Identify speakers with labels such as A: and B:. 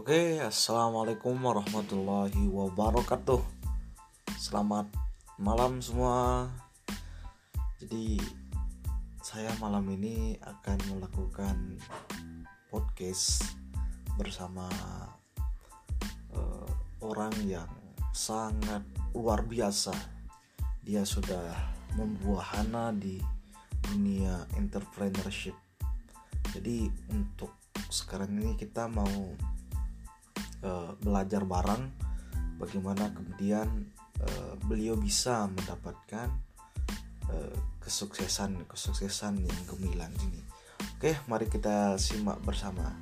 A: Oke, assalamualaikum warahmatullahi wabarakatuh. Selamat malam semua. Jadi, saya malam ini akan melakukan podcast bersama uh, orang yang sangat luar biasa. Dia sudah membuahana di dunia entrepreneurship. Jadi, untuk sekarang ini kita mau uh, belajar bareng bagaimana kemudian uh, beliau bisa mendapatkan uh, kesuksesan kesuksesan yang gemilang ini. Oke, mari kita simak bersama.